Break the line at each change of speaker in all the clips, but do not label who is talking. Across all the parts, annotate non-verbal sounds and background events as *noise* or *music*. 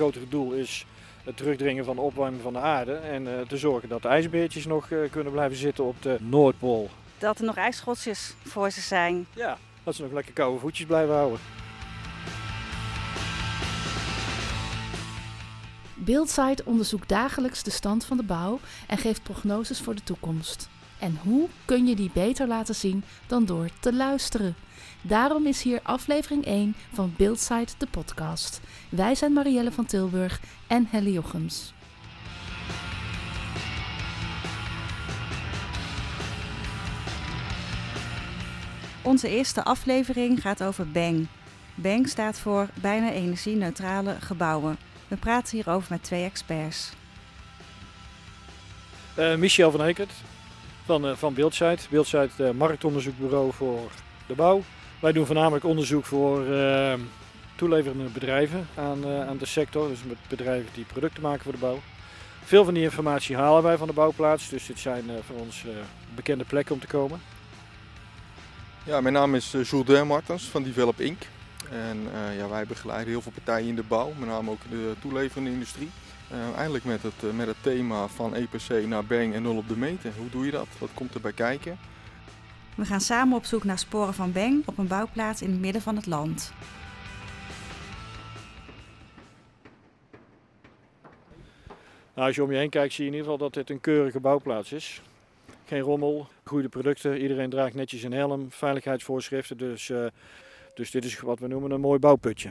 grotere doel is het terugdringen van de opwarming van de aarde. En uh, te zorgen dat de ijsbeertjes nog uh, kunnen blijven zitten op de Noordpool.
Dat er nog ijsschotjes voor ze zijn.
Ja, dat ze nog lekker koude voetjes blijven houden.
Beeldsite onderzoekt dagelijks de stand van de bouw en geeft prognoses voor de toekomst. En hoe kun je die beter laten zien dan door te luisteren? Daarom is hier aflevering 1 van Beeldsite de podcast. Wij zijn Marielle van Tilburg en Helly Jochems.
Onze eerste aflevering gaat over BANG. BANG staat voor Bijna Energie-neutrale Gebouwen. We praten hierover met twee experts.
Uh, Michel van Ekert van, uh, van. Beeldsite uh, marktonderzoekbureau voor de bouw. Wij doen voornamelijk onderzoek voor uh, toeleverende bedrijven aan, aan de sector. Dus met bedrijven die producten maken voor de bouw. Veel van die informatie halen wij van de bouwplaats. Dus dit zijn voor ons bekende plekken om te komen.
Ja, mijn naam is Jules Martens van Develop Inc. En ja, wij begeleiden heel veel partijen in de bouw, met name ook de toeleverende industrie. Uh, eindelijk met het, uh, met het thema van EPC naar Bang en nul op de meter. Hoe doe je dat? Wat komt erbij kijken?
We gaan samen op zoek naar sporen van Bang op een bouwplaats in het midden van het land.
Nou, als je om je heen kijkt zie je in ieder geval dat dit een keurige bouwplaats is. Geen rommel, goede producten, iedereen draagt netjes een helm, veiligheidsvoorschriften. Dus, uh, dus dit is wat we noemen een mooi bouwputje.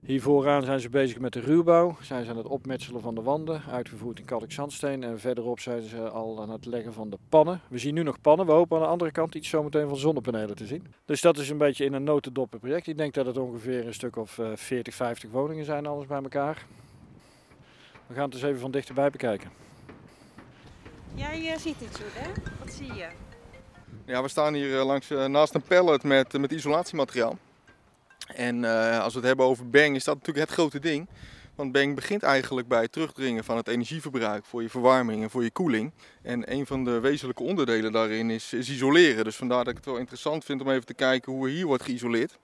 Hier vooraan zijn ze bezig met de ruwbouw. Zijn aan het opmetselen van de wanden, uitgevoerd in kalkzandsteen. En verderop zijn ze al aan het leggen van de pannen. We zien nu nog pannen. We hopen aan de andere kant iets zometeen van zonnepanelen te zien. Dus dat is een beetje in een notendop project. Ik denk dat het ongeveer een stuk of 40, eh, 50 woningen zijn alles bij elkaar. We gaan het eens even van dichterbij bekijken.
Jij uh, ziet iets, hè? Wat zie je?
Ja, we staan hier uh, langs, naast een pallet met, met isolatiemateriaal. En als we het hebben over Bang is dat natuurlijk het grote ding. Want Bang begint eigenlijk bij het terugdringen van het energieverbruik voor je verwarming en voor je koeling. En een van de wezenlijke onderdelen daarin is, is isoleren. Dus vandaar dat ik het wel interessant vind om even te kijken hoe er hier wordt geïsoleerd.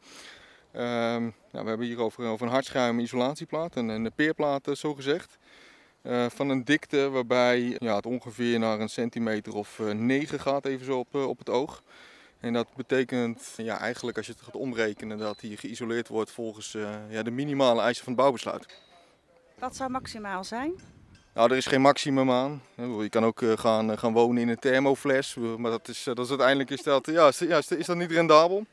Uh, nou, we hebben hier over, over een hardschuim isolatieplaat, een, een peerplaat zo gezegd. Uh, van een dikte waarbij ja, het ongeveer naar een centimeter of 9 gaat, even zo op, op het oog. En dat betekent ja, eigenlijk als je het gaat omrekenen dat hij geïsoleerd wordt volgens uh, ja, de minimale eisen van het bouwbesluit.
Wat zou maximaal zijn?
Nou, er is geen maximum aan. Je kan ook gaan, gaan wonen in een thermofles, maar dat is, dat is uiteindelijk is dat, ja, is, ja, is dat niet rendabel.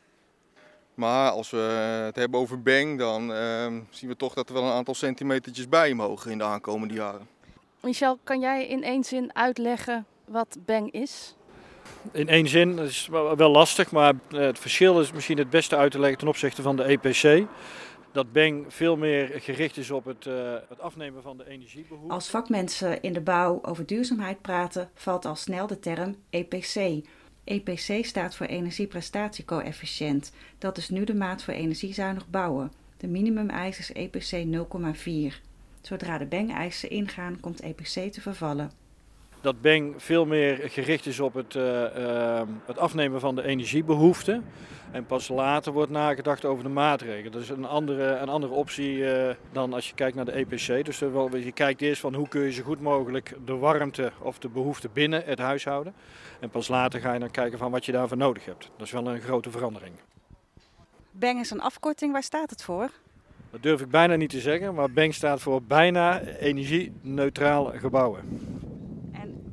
Maar als we het hebben over bang, dan ehm, zien we toch dat er wel een aantal centimetertjes bij mogen in de aankomende jaren.
Michel, kan jij in één zin uitleggen wat bang is?
in één zin, dat is wel lastig, maar eh, het verschil is misschien het beste uit te leggen ten opzichte van de EPC. Dat Beng veel meer gericht is op het, uh, het afnemen van de energiebehoefte.
Als vakmensen in de bouw over duurzaamheid praten, valt al snel de term EPC. EPC staat voor energieprestatiecoëfficiënt. Dat is nu de maat voor energiezuinig bouwen. De minimumeis is EPC 0,4. Zodra de Beng-eisen ingaan, komt EPC te vervallen
dat Beng veel meer gericht is op het, uh, het afnemen van de energiebehoeften. En pas later wordt nagedacht over de maatregelen. Dat is een andere, een andere optie uh, dan als je kijkt naar de EPC. Dus wel, je kijkt eerst van hoe kun je zo goed mogelijk de warmte of de behoefte binnen het huishouden. En pas later ga je dan kijken van wat je daarvoor nodig hebt. Dat is wel een grote verandering.
Beng is een afkorting, waar staat het voor?
Dat durf ik bijna niet te zeggen, maar Beng staat voor bijna energie-neutraal gebouwen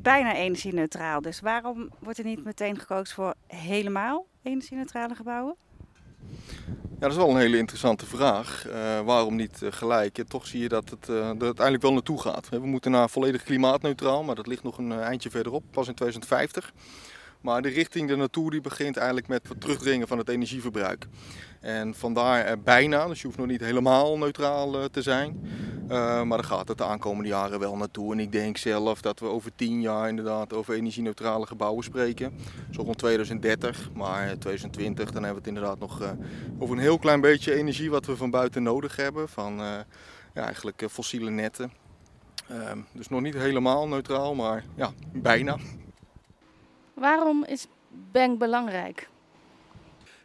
bijna energie-neutraal. Dus waarom wordt er niet meteen gekozen voor helemaal energie-neutrale gebouwen?
Ja, dat is wel een hele interessante vraag. Uh, waarom niet uh, gelijk? Ja, toch zie je dat het er uiteindelijk wel naartoe gaat. We moeten naar volledig klimaatneutraal, maar dat ligt nog een eindje verderop, pas in 2050. Maar de richting er naartoe die begint eigenlijk met het terugdringen van het energieverbruik. En vandaar bijna, dus je hoeft nog niet helemaal neutraal uh, te zijn. Uh, maar daar gaat het de aankomende jaren wel naartoe. En ik denk zelf dat we over tien jaar inderdaad over energie-neutrale gebouwen spreken. Zo rond 2030, maar 2020 dan hebben we het inderdaad nog uh, over een heel klein beetje energie wat we van buiten nodig hebben. Van ja, eigenlijk fossiele netten. Ehm, dus nog niet helemaal neutraal, maar ja, bijna.
Waarom is Bang belangrijk?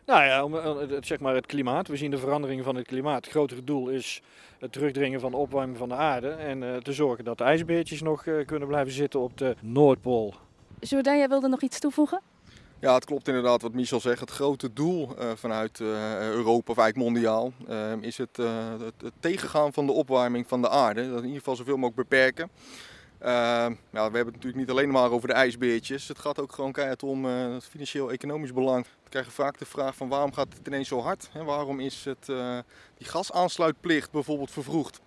Nou ja, om, eh, het- zeg maar het klimaat. We zien de verandering van het klimaat. Het grotere doel is het terugdringen van de opwarming van de aarde. En eh, te zorgen dat de ijsbeertjes nog eh, kunnen blijven zitten op de Noordpool.
Jordan, jij wilde nog iets toevoegen?
Ja, het klopt inderdaad wat Michel zegt. Het grote doel eh, vanuit eh, Europa, of eigenlijk mondiaal, is het, eh, het, het tegengaan van de opwarming van de aarde. Dat in ieder geval zoveel mogelijk beperken. Ja, we hebben het natuurlijk niet alleen maar over de ijsbeertjes. Het gaat ook gewoon keihard om eh, het financieel-economisch belang. We krijgen vaak de vraag van waarom gaat het ineens zo hard? Hè? Waarom is het, eh, die gasaansluitplicht bijvoorbeeld vervroegd?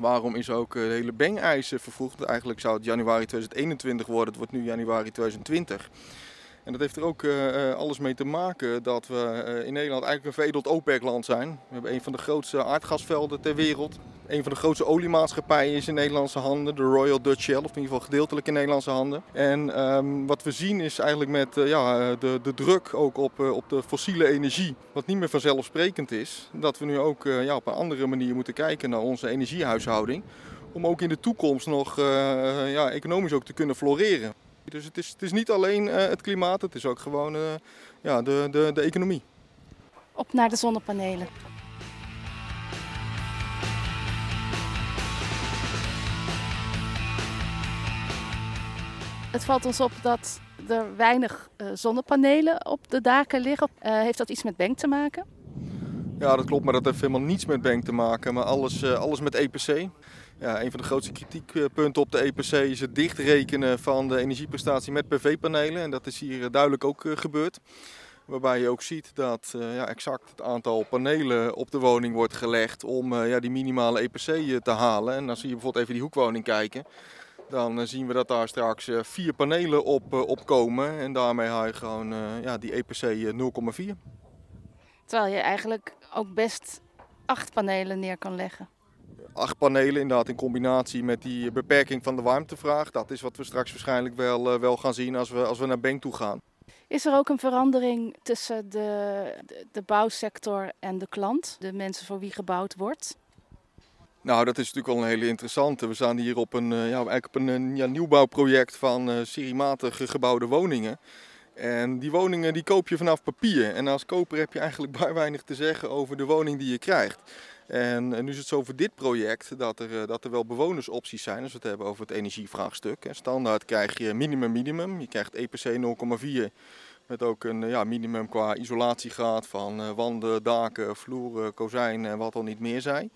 Waarom is ook eh, de hele beng-eis eh, vervroegd? Eigenlijk zou het januari 2021 worden, het wordt nu januari 2020. En dat heeft er ook eh, eh, alles mee te maken dat we eh, in Nederland eigenlijk een veredeld OPEC-land zijn. We hebben een van de grootste aardgasvelden ter wereld. Een van de grootste oliemaatschappijen is in Nederlandse handen, de Royal Dutch Shell, of in ieder geval gedeeltelijk in Nederlandse handen. En ehm, wat we zien is eigenlijk met ja, de, de druk ook op, op de fossiele energie, wat niet meer vanzelfsprekend is, dat we nu ook ja, op een andere manier moeten kijken naar onze energiehuishouding. Om ook in de toekomst nog ja, economisch ook te kunnen floreren. Dus het is, het is niet alleen eh, het klimaat, het is ook gewoon eh, ja, de, de, de economie.
Op naar de zonnepanelen. Het valt ons op dat er weinig eh, zonnepanelen op de daken liggen. Heeft dat iets met Bank te maken?
Ja, dat klopt, maar dat heeft helemaal niets met Bank te maken, maar alles, alles met EPC. Ja, een van de grootste kritiekpunten op de EPC is het dichtrekenen van de energieprestatie met PV-panelen. En dat is hier eh, duidelijk ook eh, gebeurd. Waarbij je ook ziet dat eh, ja, exact het aantal panelen op de woning wordt gelegd om ja, die minimale EPC te halen. En als je bijvoorbeeld even die hoekwoning kijken, dan zien we dat daar straks vier panelen op, komen. En daarmee haal je gewoon ja, die EPC eh, 0,4.
Terwijl je eigenlijk ook best acht panelen neer kan leggen.
Acht panelen inderdaad in combinatie met die beperking van de warmtevraag. Dat is wat we straks waarschijnlijk wel, eh, wel gaan zien als we, als we naar Bank toe gaan.
Is er ook een verandering tussen de, de, de bouwsector en de klant? De mensen voor wie gebouwd wordt?
Nou, dat is natuurlijk wel een hele interessante. We staan hier op een, eh, ja, eigenlijk op een ja, nieuwbouwproject van eh seriematig gebouwde woningen. En die woningen die koop je vanaf papier. En als koper heb je eigenlijk *laughs* bar weinig te zeggen over de woning die je krijgt. En eh, nu is het zo voor dit project dat er, eh, dat er wel bewonersopties zijn. Als we het hebben over het energievraagstuk. Standaard krijg je minimum minimum. Je krijgt EPC 0,4 met ook een eh, ja, minimum qua isolatiegraad van wanden, daken, vloeren, kozijnen en wat al niet meer zijn.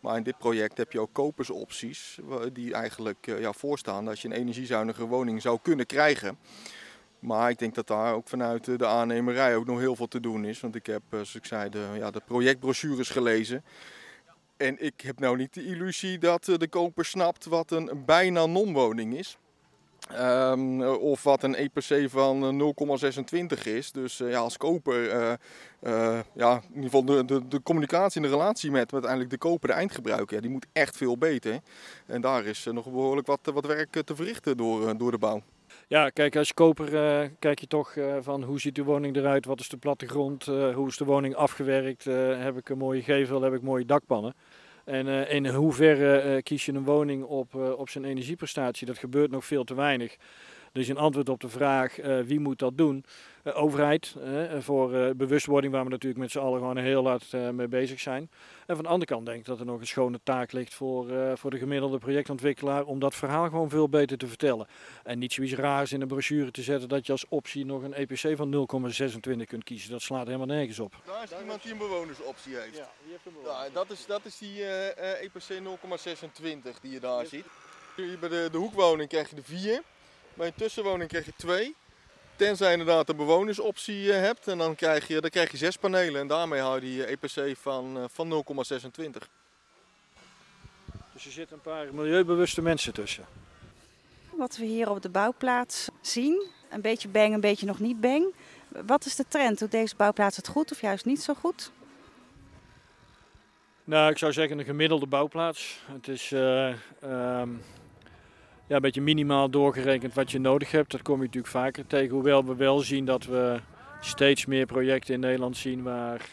Maar in dit project heb je ook kopersopties die eigenlijk ja, voorstaan dat je een energiezuinige woning zou kunnen krijgen. Maar ik denk dat daar ook vanuit eh, de aannemerij ook nog heel veel te doen is. Want ik heb, eh, zoals ik zei, de, ja, de projectbrochures gelezen. En ik heb nou niet de illusie dat eh, de koper snapt wat een bijna non-woning is. Ehm, of wat een EPC van eh, 0,26 is. Dus ja, als koper, ja, in ieder geval de, de, communicatie en de relatie met, uiteindelijk de koper, de eindgebruiker, die moet echt veel beter. En daar is nog behoorlijk wat, wat werk te verrichten door, door de bouw.
Ja, kijk, als koper eh, kijk je toch eh, van hoe ziet de woning eruit, wat is de plattegrond, eh, hoe is de woning afgewerkt, heb ik een mooie gevel, heb ik mooie dakpannen. En in hoeverre kies je een woning op, op zijn energieprestatie, dat gebeurt nog veel te weinig. Dus in antwoord op de vraag wie moet dat doen, overheid eh, voor eh, bewustwording waar we natuurlijk met z'n allen gewoon heel hard eh, mee bezig zijn. En van de andere kant denk ik dat er nog een schone taak ligt voor, eh, voor de gemiddelde projectontwikkelaar om dat verhaal gewoon veel beter te vertellen. En niet zoiets raars in een brochure te zetten dat je als optie nog een EPC van 0,26 kunt kiezen. Dat slaat helemaal nergens op.
Daar is iemand die een bewonersoptie heeft.
die heeft hem
Ja, dat is, dat is die eh, eh, EPC 0,26 die je daar ziet. Hier bij de, de hoekwoning krijg je er 4. Bij een tussenwoning krijg je 2. Tenzij je inderdaad de bewonersoptie eh, hebt. En dan krijg, je, dan krijg je 6 panelen. En daarmee hou je die eh, EPC van, eh, van 0,26.
Dus er zitten een paar milieubewuste mensen tussen.
Wat we hier op de bouwplaats zien, een beetje bang, een beetje nog niet bang. Wat is de trend? Doet deze bouwplaats het goed of juist niet zo goed?
Nou, ik zou zeggen een gemiddelde bouwplaats. Het is eh, ehm, ja, een beetje minimaal doorgerekend wat je nodig hebt. Dat kom je natuurlijk vaker tegen. Hoewel we wel zien dat we steeds meer projecten in Nederland zien waar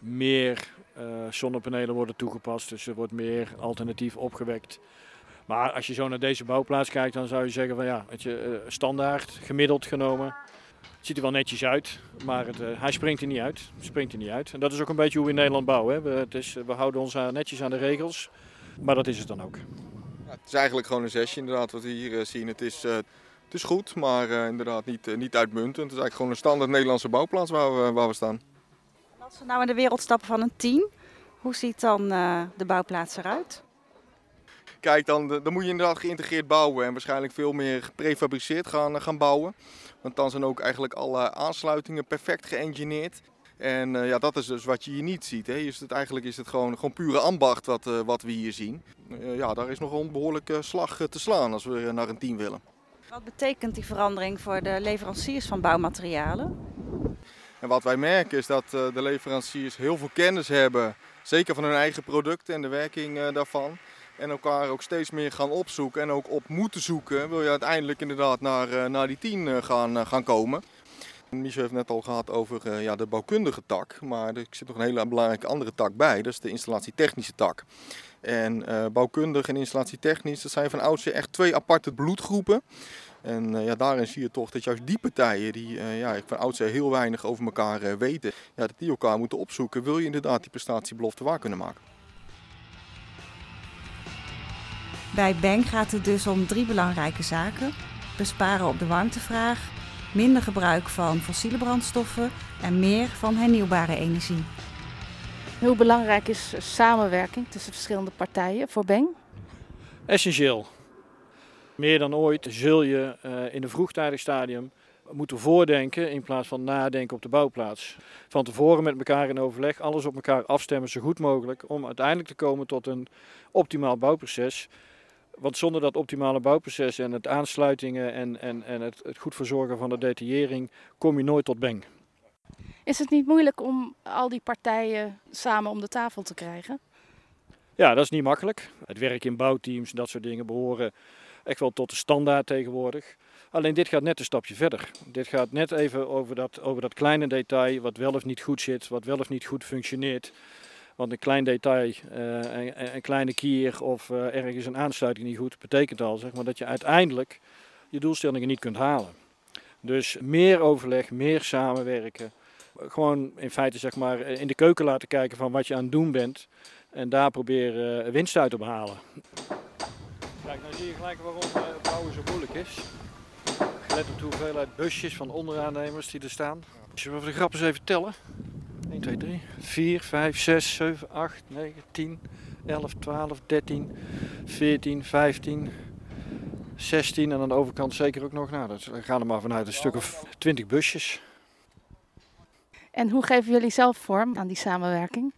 meer eh, zonnepanelen worden toegepast. Dus er wordt meer alternatief opgewekt. Maar als je zo naar deze bouwplaats kijkt, dan zou je zeggen van ja, je, eh, standaard, gemiddeld genomen. Het ziet er wel netjes uit, maar het, hij springt er niet uit. Springt er niet uit. En dat is ook een beetje hoe we in Nederland bouwen. Hè. We, het is, we houden ons netjes aan de regels, maar dat is het dan ook.
Het is eigenlijk gewoon een zesje inderdaad wat we hier zien. Het is, het is goed, maar inderdaad niet, niet uitmuntend. Het is eigenlijk gewoon een standaard Nederlandse bouwplaats waar we, waar we staan.
Als we nou in de wereld stappen van een 10, hoe ziet dan de bouwplaats eruit?
Kijk, dan, dan moet je inderdaad geïntegreerd bouwen en waarschijnlijk veel meer geprefabriceerd gaan, gaan bouwen. Want dan zijn ook eigenlijk alle aansluitingen perfect geëngineerd. En uh, ja, dat is dus wat je hier niet ziet. Hè. Is het, eigenlijk is het gewoon, gewoon pure ambacht wat, uh, wat we hier zien. Uh, ja, daar is nog een behoorlijke slag te slaan als we naar een team willen.
Wat betekent die verandering voor de leveranciers van bouwmaterialen?
En wat wij merken is dat de leveranciers heel veel kennis hebben, zeker van hun eigen producten en de werking daarvan. En elkaar ook steeds meer gaan opzoeken en ook op moeten zoeken. Wil je uiteindelijk inderdaad naar, naar die 10 gaan, gaan komen. Michel heeft net al gehad over uh, ja, de bouwkundige tak, maar er zit nog een hele belangrijke andere tak bij, dat is de installatietechnische tak. En uh, bouwkundig en installatietechnisch, dat zijn van oudsher echt twee aparte bloedgroepen. En uh, ja, daarin zie je toch dat juist die partijen, die ja, van oudsher heel weinig over elkaar weten, ja, dat die elkaar moeten opzoeken, wil je inderdaad die prestatiebelofte waar kunnen maken.
Bij Bang gaat het dus om drie belangrijke zaken. Besparen op de warmtevraag, minder gebruik van fossiele brandstoffen en meer van hernieuwbare energie.
Hoe belangrijk is samenwerking tussen verschillende partijen voor Beng?
Essentieel. Meer dan ooit zul je uh, in een vroegtijdig stadium moeten voordenken in plaats van nadenken op de bouwplaats. Van tevoren met elkaar in overleg, alles op elkaar afstemmen zo goed mogelijk om uiteindelijk te komen tot een optimaal bouwproces want zonder dat optimale bouwproces en het aansluitingen en, en, en het, het goed verzorgen van de detaillering, kom je nooit tot beng.
Is het niet moeilijk om al die partijen samen om de tafel te krijgen?
Ja, dat is niet makkelijk. Het werk in bouwteams, dat soort dingen behoren echt wel tot de standaard tegenwoordig. Alleen dit gaat net een stapje verder. Dit gaat net even over dat, over dat kleine detail, wat wel of niet goed zit, wat wel of niet goed functioneert. Want een klein detail, uh, een, een, kleine kier of uh, ergens een aansluiting niet goed, betekent al zeg maar, dat je uiteindelijk je doelstellingen niet kunt halen. Dus meer overleg, meer samenwerken. Gewoon in feite zeg maar, in de keuken laten kijken van wat je aan het doen bent. En daar proberen winst uit te behalen. Kijk, nou zie je gelijk waarom bouwen zo moeilijk is. Let op de hoeveelheid busjes van onderaannemers die er staan. Zullen we de grap eens even tellen? 1, 2, 3, 4, 5, 6, 7, 8, 9, 10, 11, 12, 13, 14, 15, 16 en aan de overkant zeker ook nog. Nou, dat gaan er maar vanuit een stuk of 20 busjes.
En hoe geven jullie zelf vorm aan die samenwerking?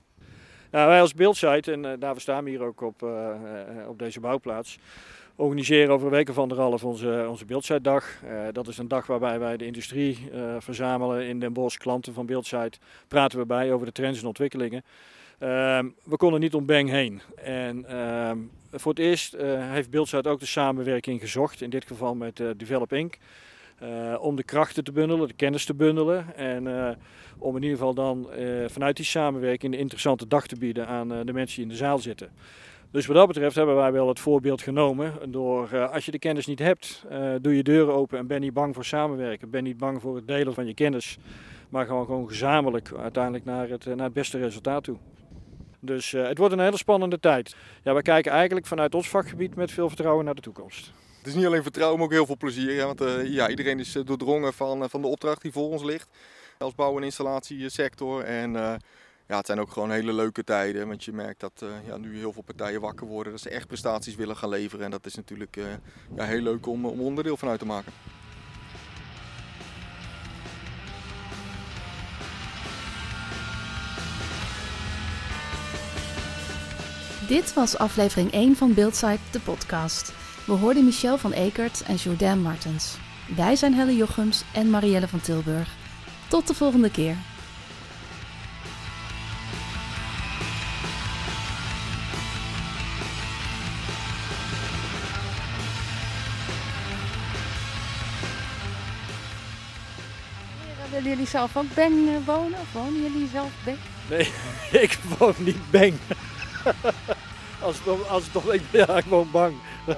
Nou, wij als beeldsite, en uh, daar staan we hier ook op, uh, uh, op deze bouwplaats, organiseren over een week of anderhalf onze, onze. Uh, dat is een dag waarbij wij de industrie uh, verzamelen in Den Bosch, klanten van Beeldsite. Praten we bij over de trends en ontwikkelingen. Uh, we konden niet om Bang heen. En ehm, voor het eerst uh, heeft Beeldsite ook de samenwerking gezocht, in dit geval met Develop Inc. om de krachten te bundelen, de kennis te bundelen. En om in ieder geval dan vanuit die samenwerking een interessante dag te bieden aan de mensen die in de zaal zitten. Dus wat dat betreft hebben wij wel het voorbeeld genomen door uh, als je de kennis niet hebt, uh, doe je deuren open en ben niet bang voor samenwerken. Ben niet bang voor het delen van je kennis, maar gewoon, gewoon gezamenlijk uiteindelijk naar het, naar het beste resultaat toe. Dus het wordt een hele spannende tijd. Ja, we kijken eigenlijk vanuit ons vakgebied met veel vertrouwen naar de toekomst.
Het is niet alleen vertrouwen, maar ook heel veel plezier. Want ja, iedereen is doordrongen van, van de opdracht die voor ons ligt. Als bouw- en installatiesector. En ja, het zijn ook gewoon hele leuke tijden. Want je merkt dat uh, ja, nu heel veel partijen wakker worden. Dat ze echt prestaties willen gaan leveren. En dat is natuurlijk uh, ja, heel leuk om, om onderdeel van uit te maken.
Dit was aflevering 1 van Beeldsite, de podcast. We hoorden Michel van Ekert en Jourdain Martens. Wij zijn Helle Jochems en Marielle van Tilburg. Tot de volgende keer. Willen jullie zelf ook Beng uh, wonen? Wonen jullie zelf Beng?
Nee, *laughs* ik woon niet Beng. *laughs* als, het, als toch, ja, ik woon bang. *laughs*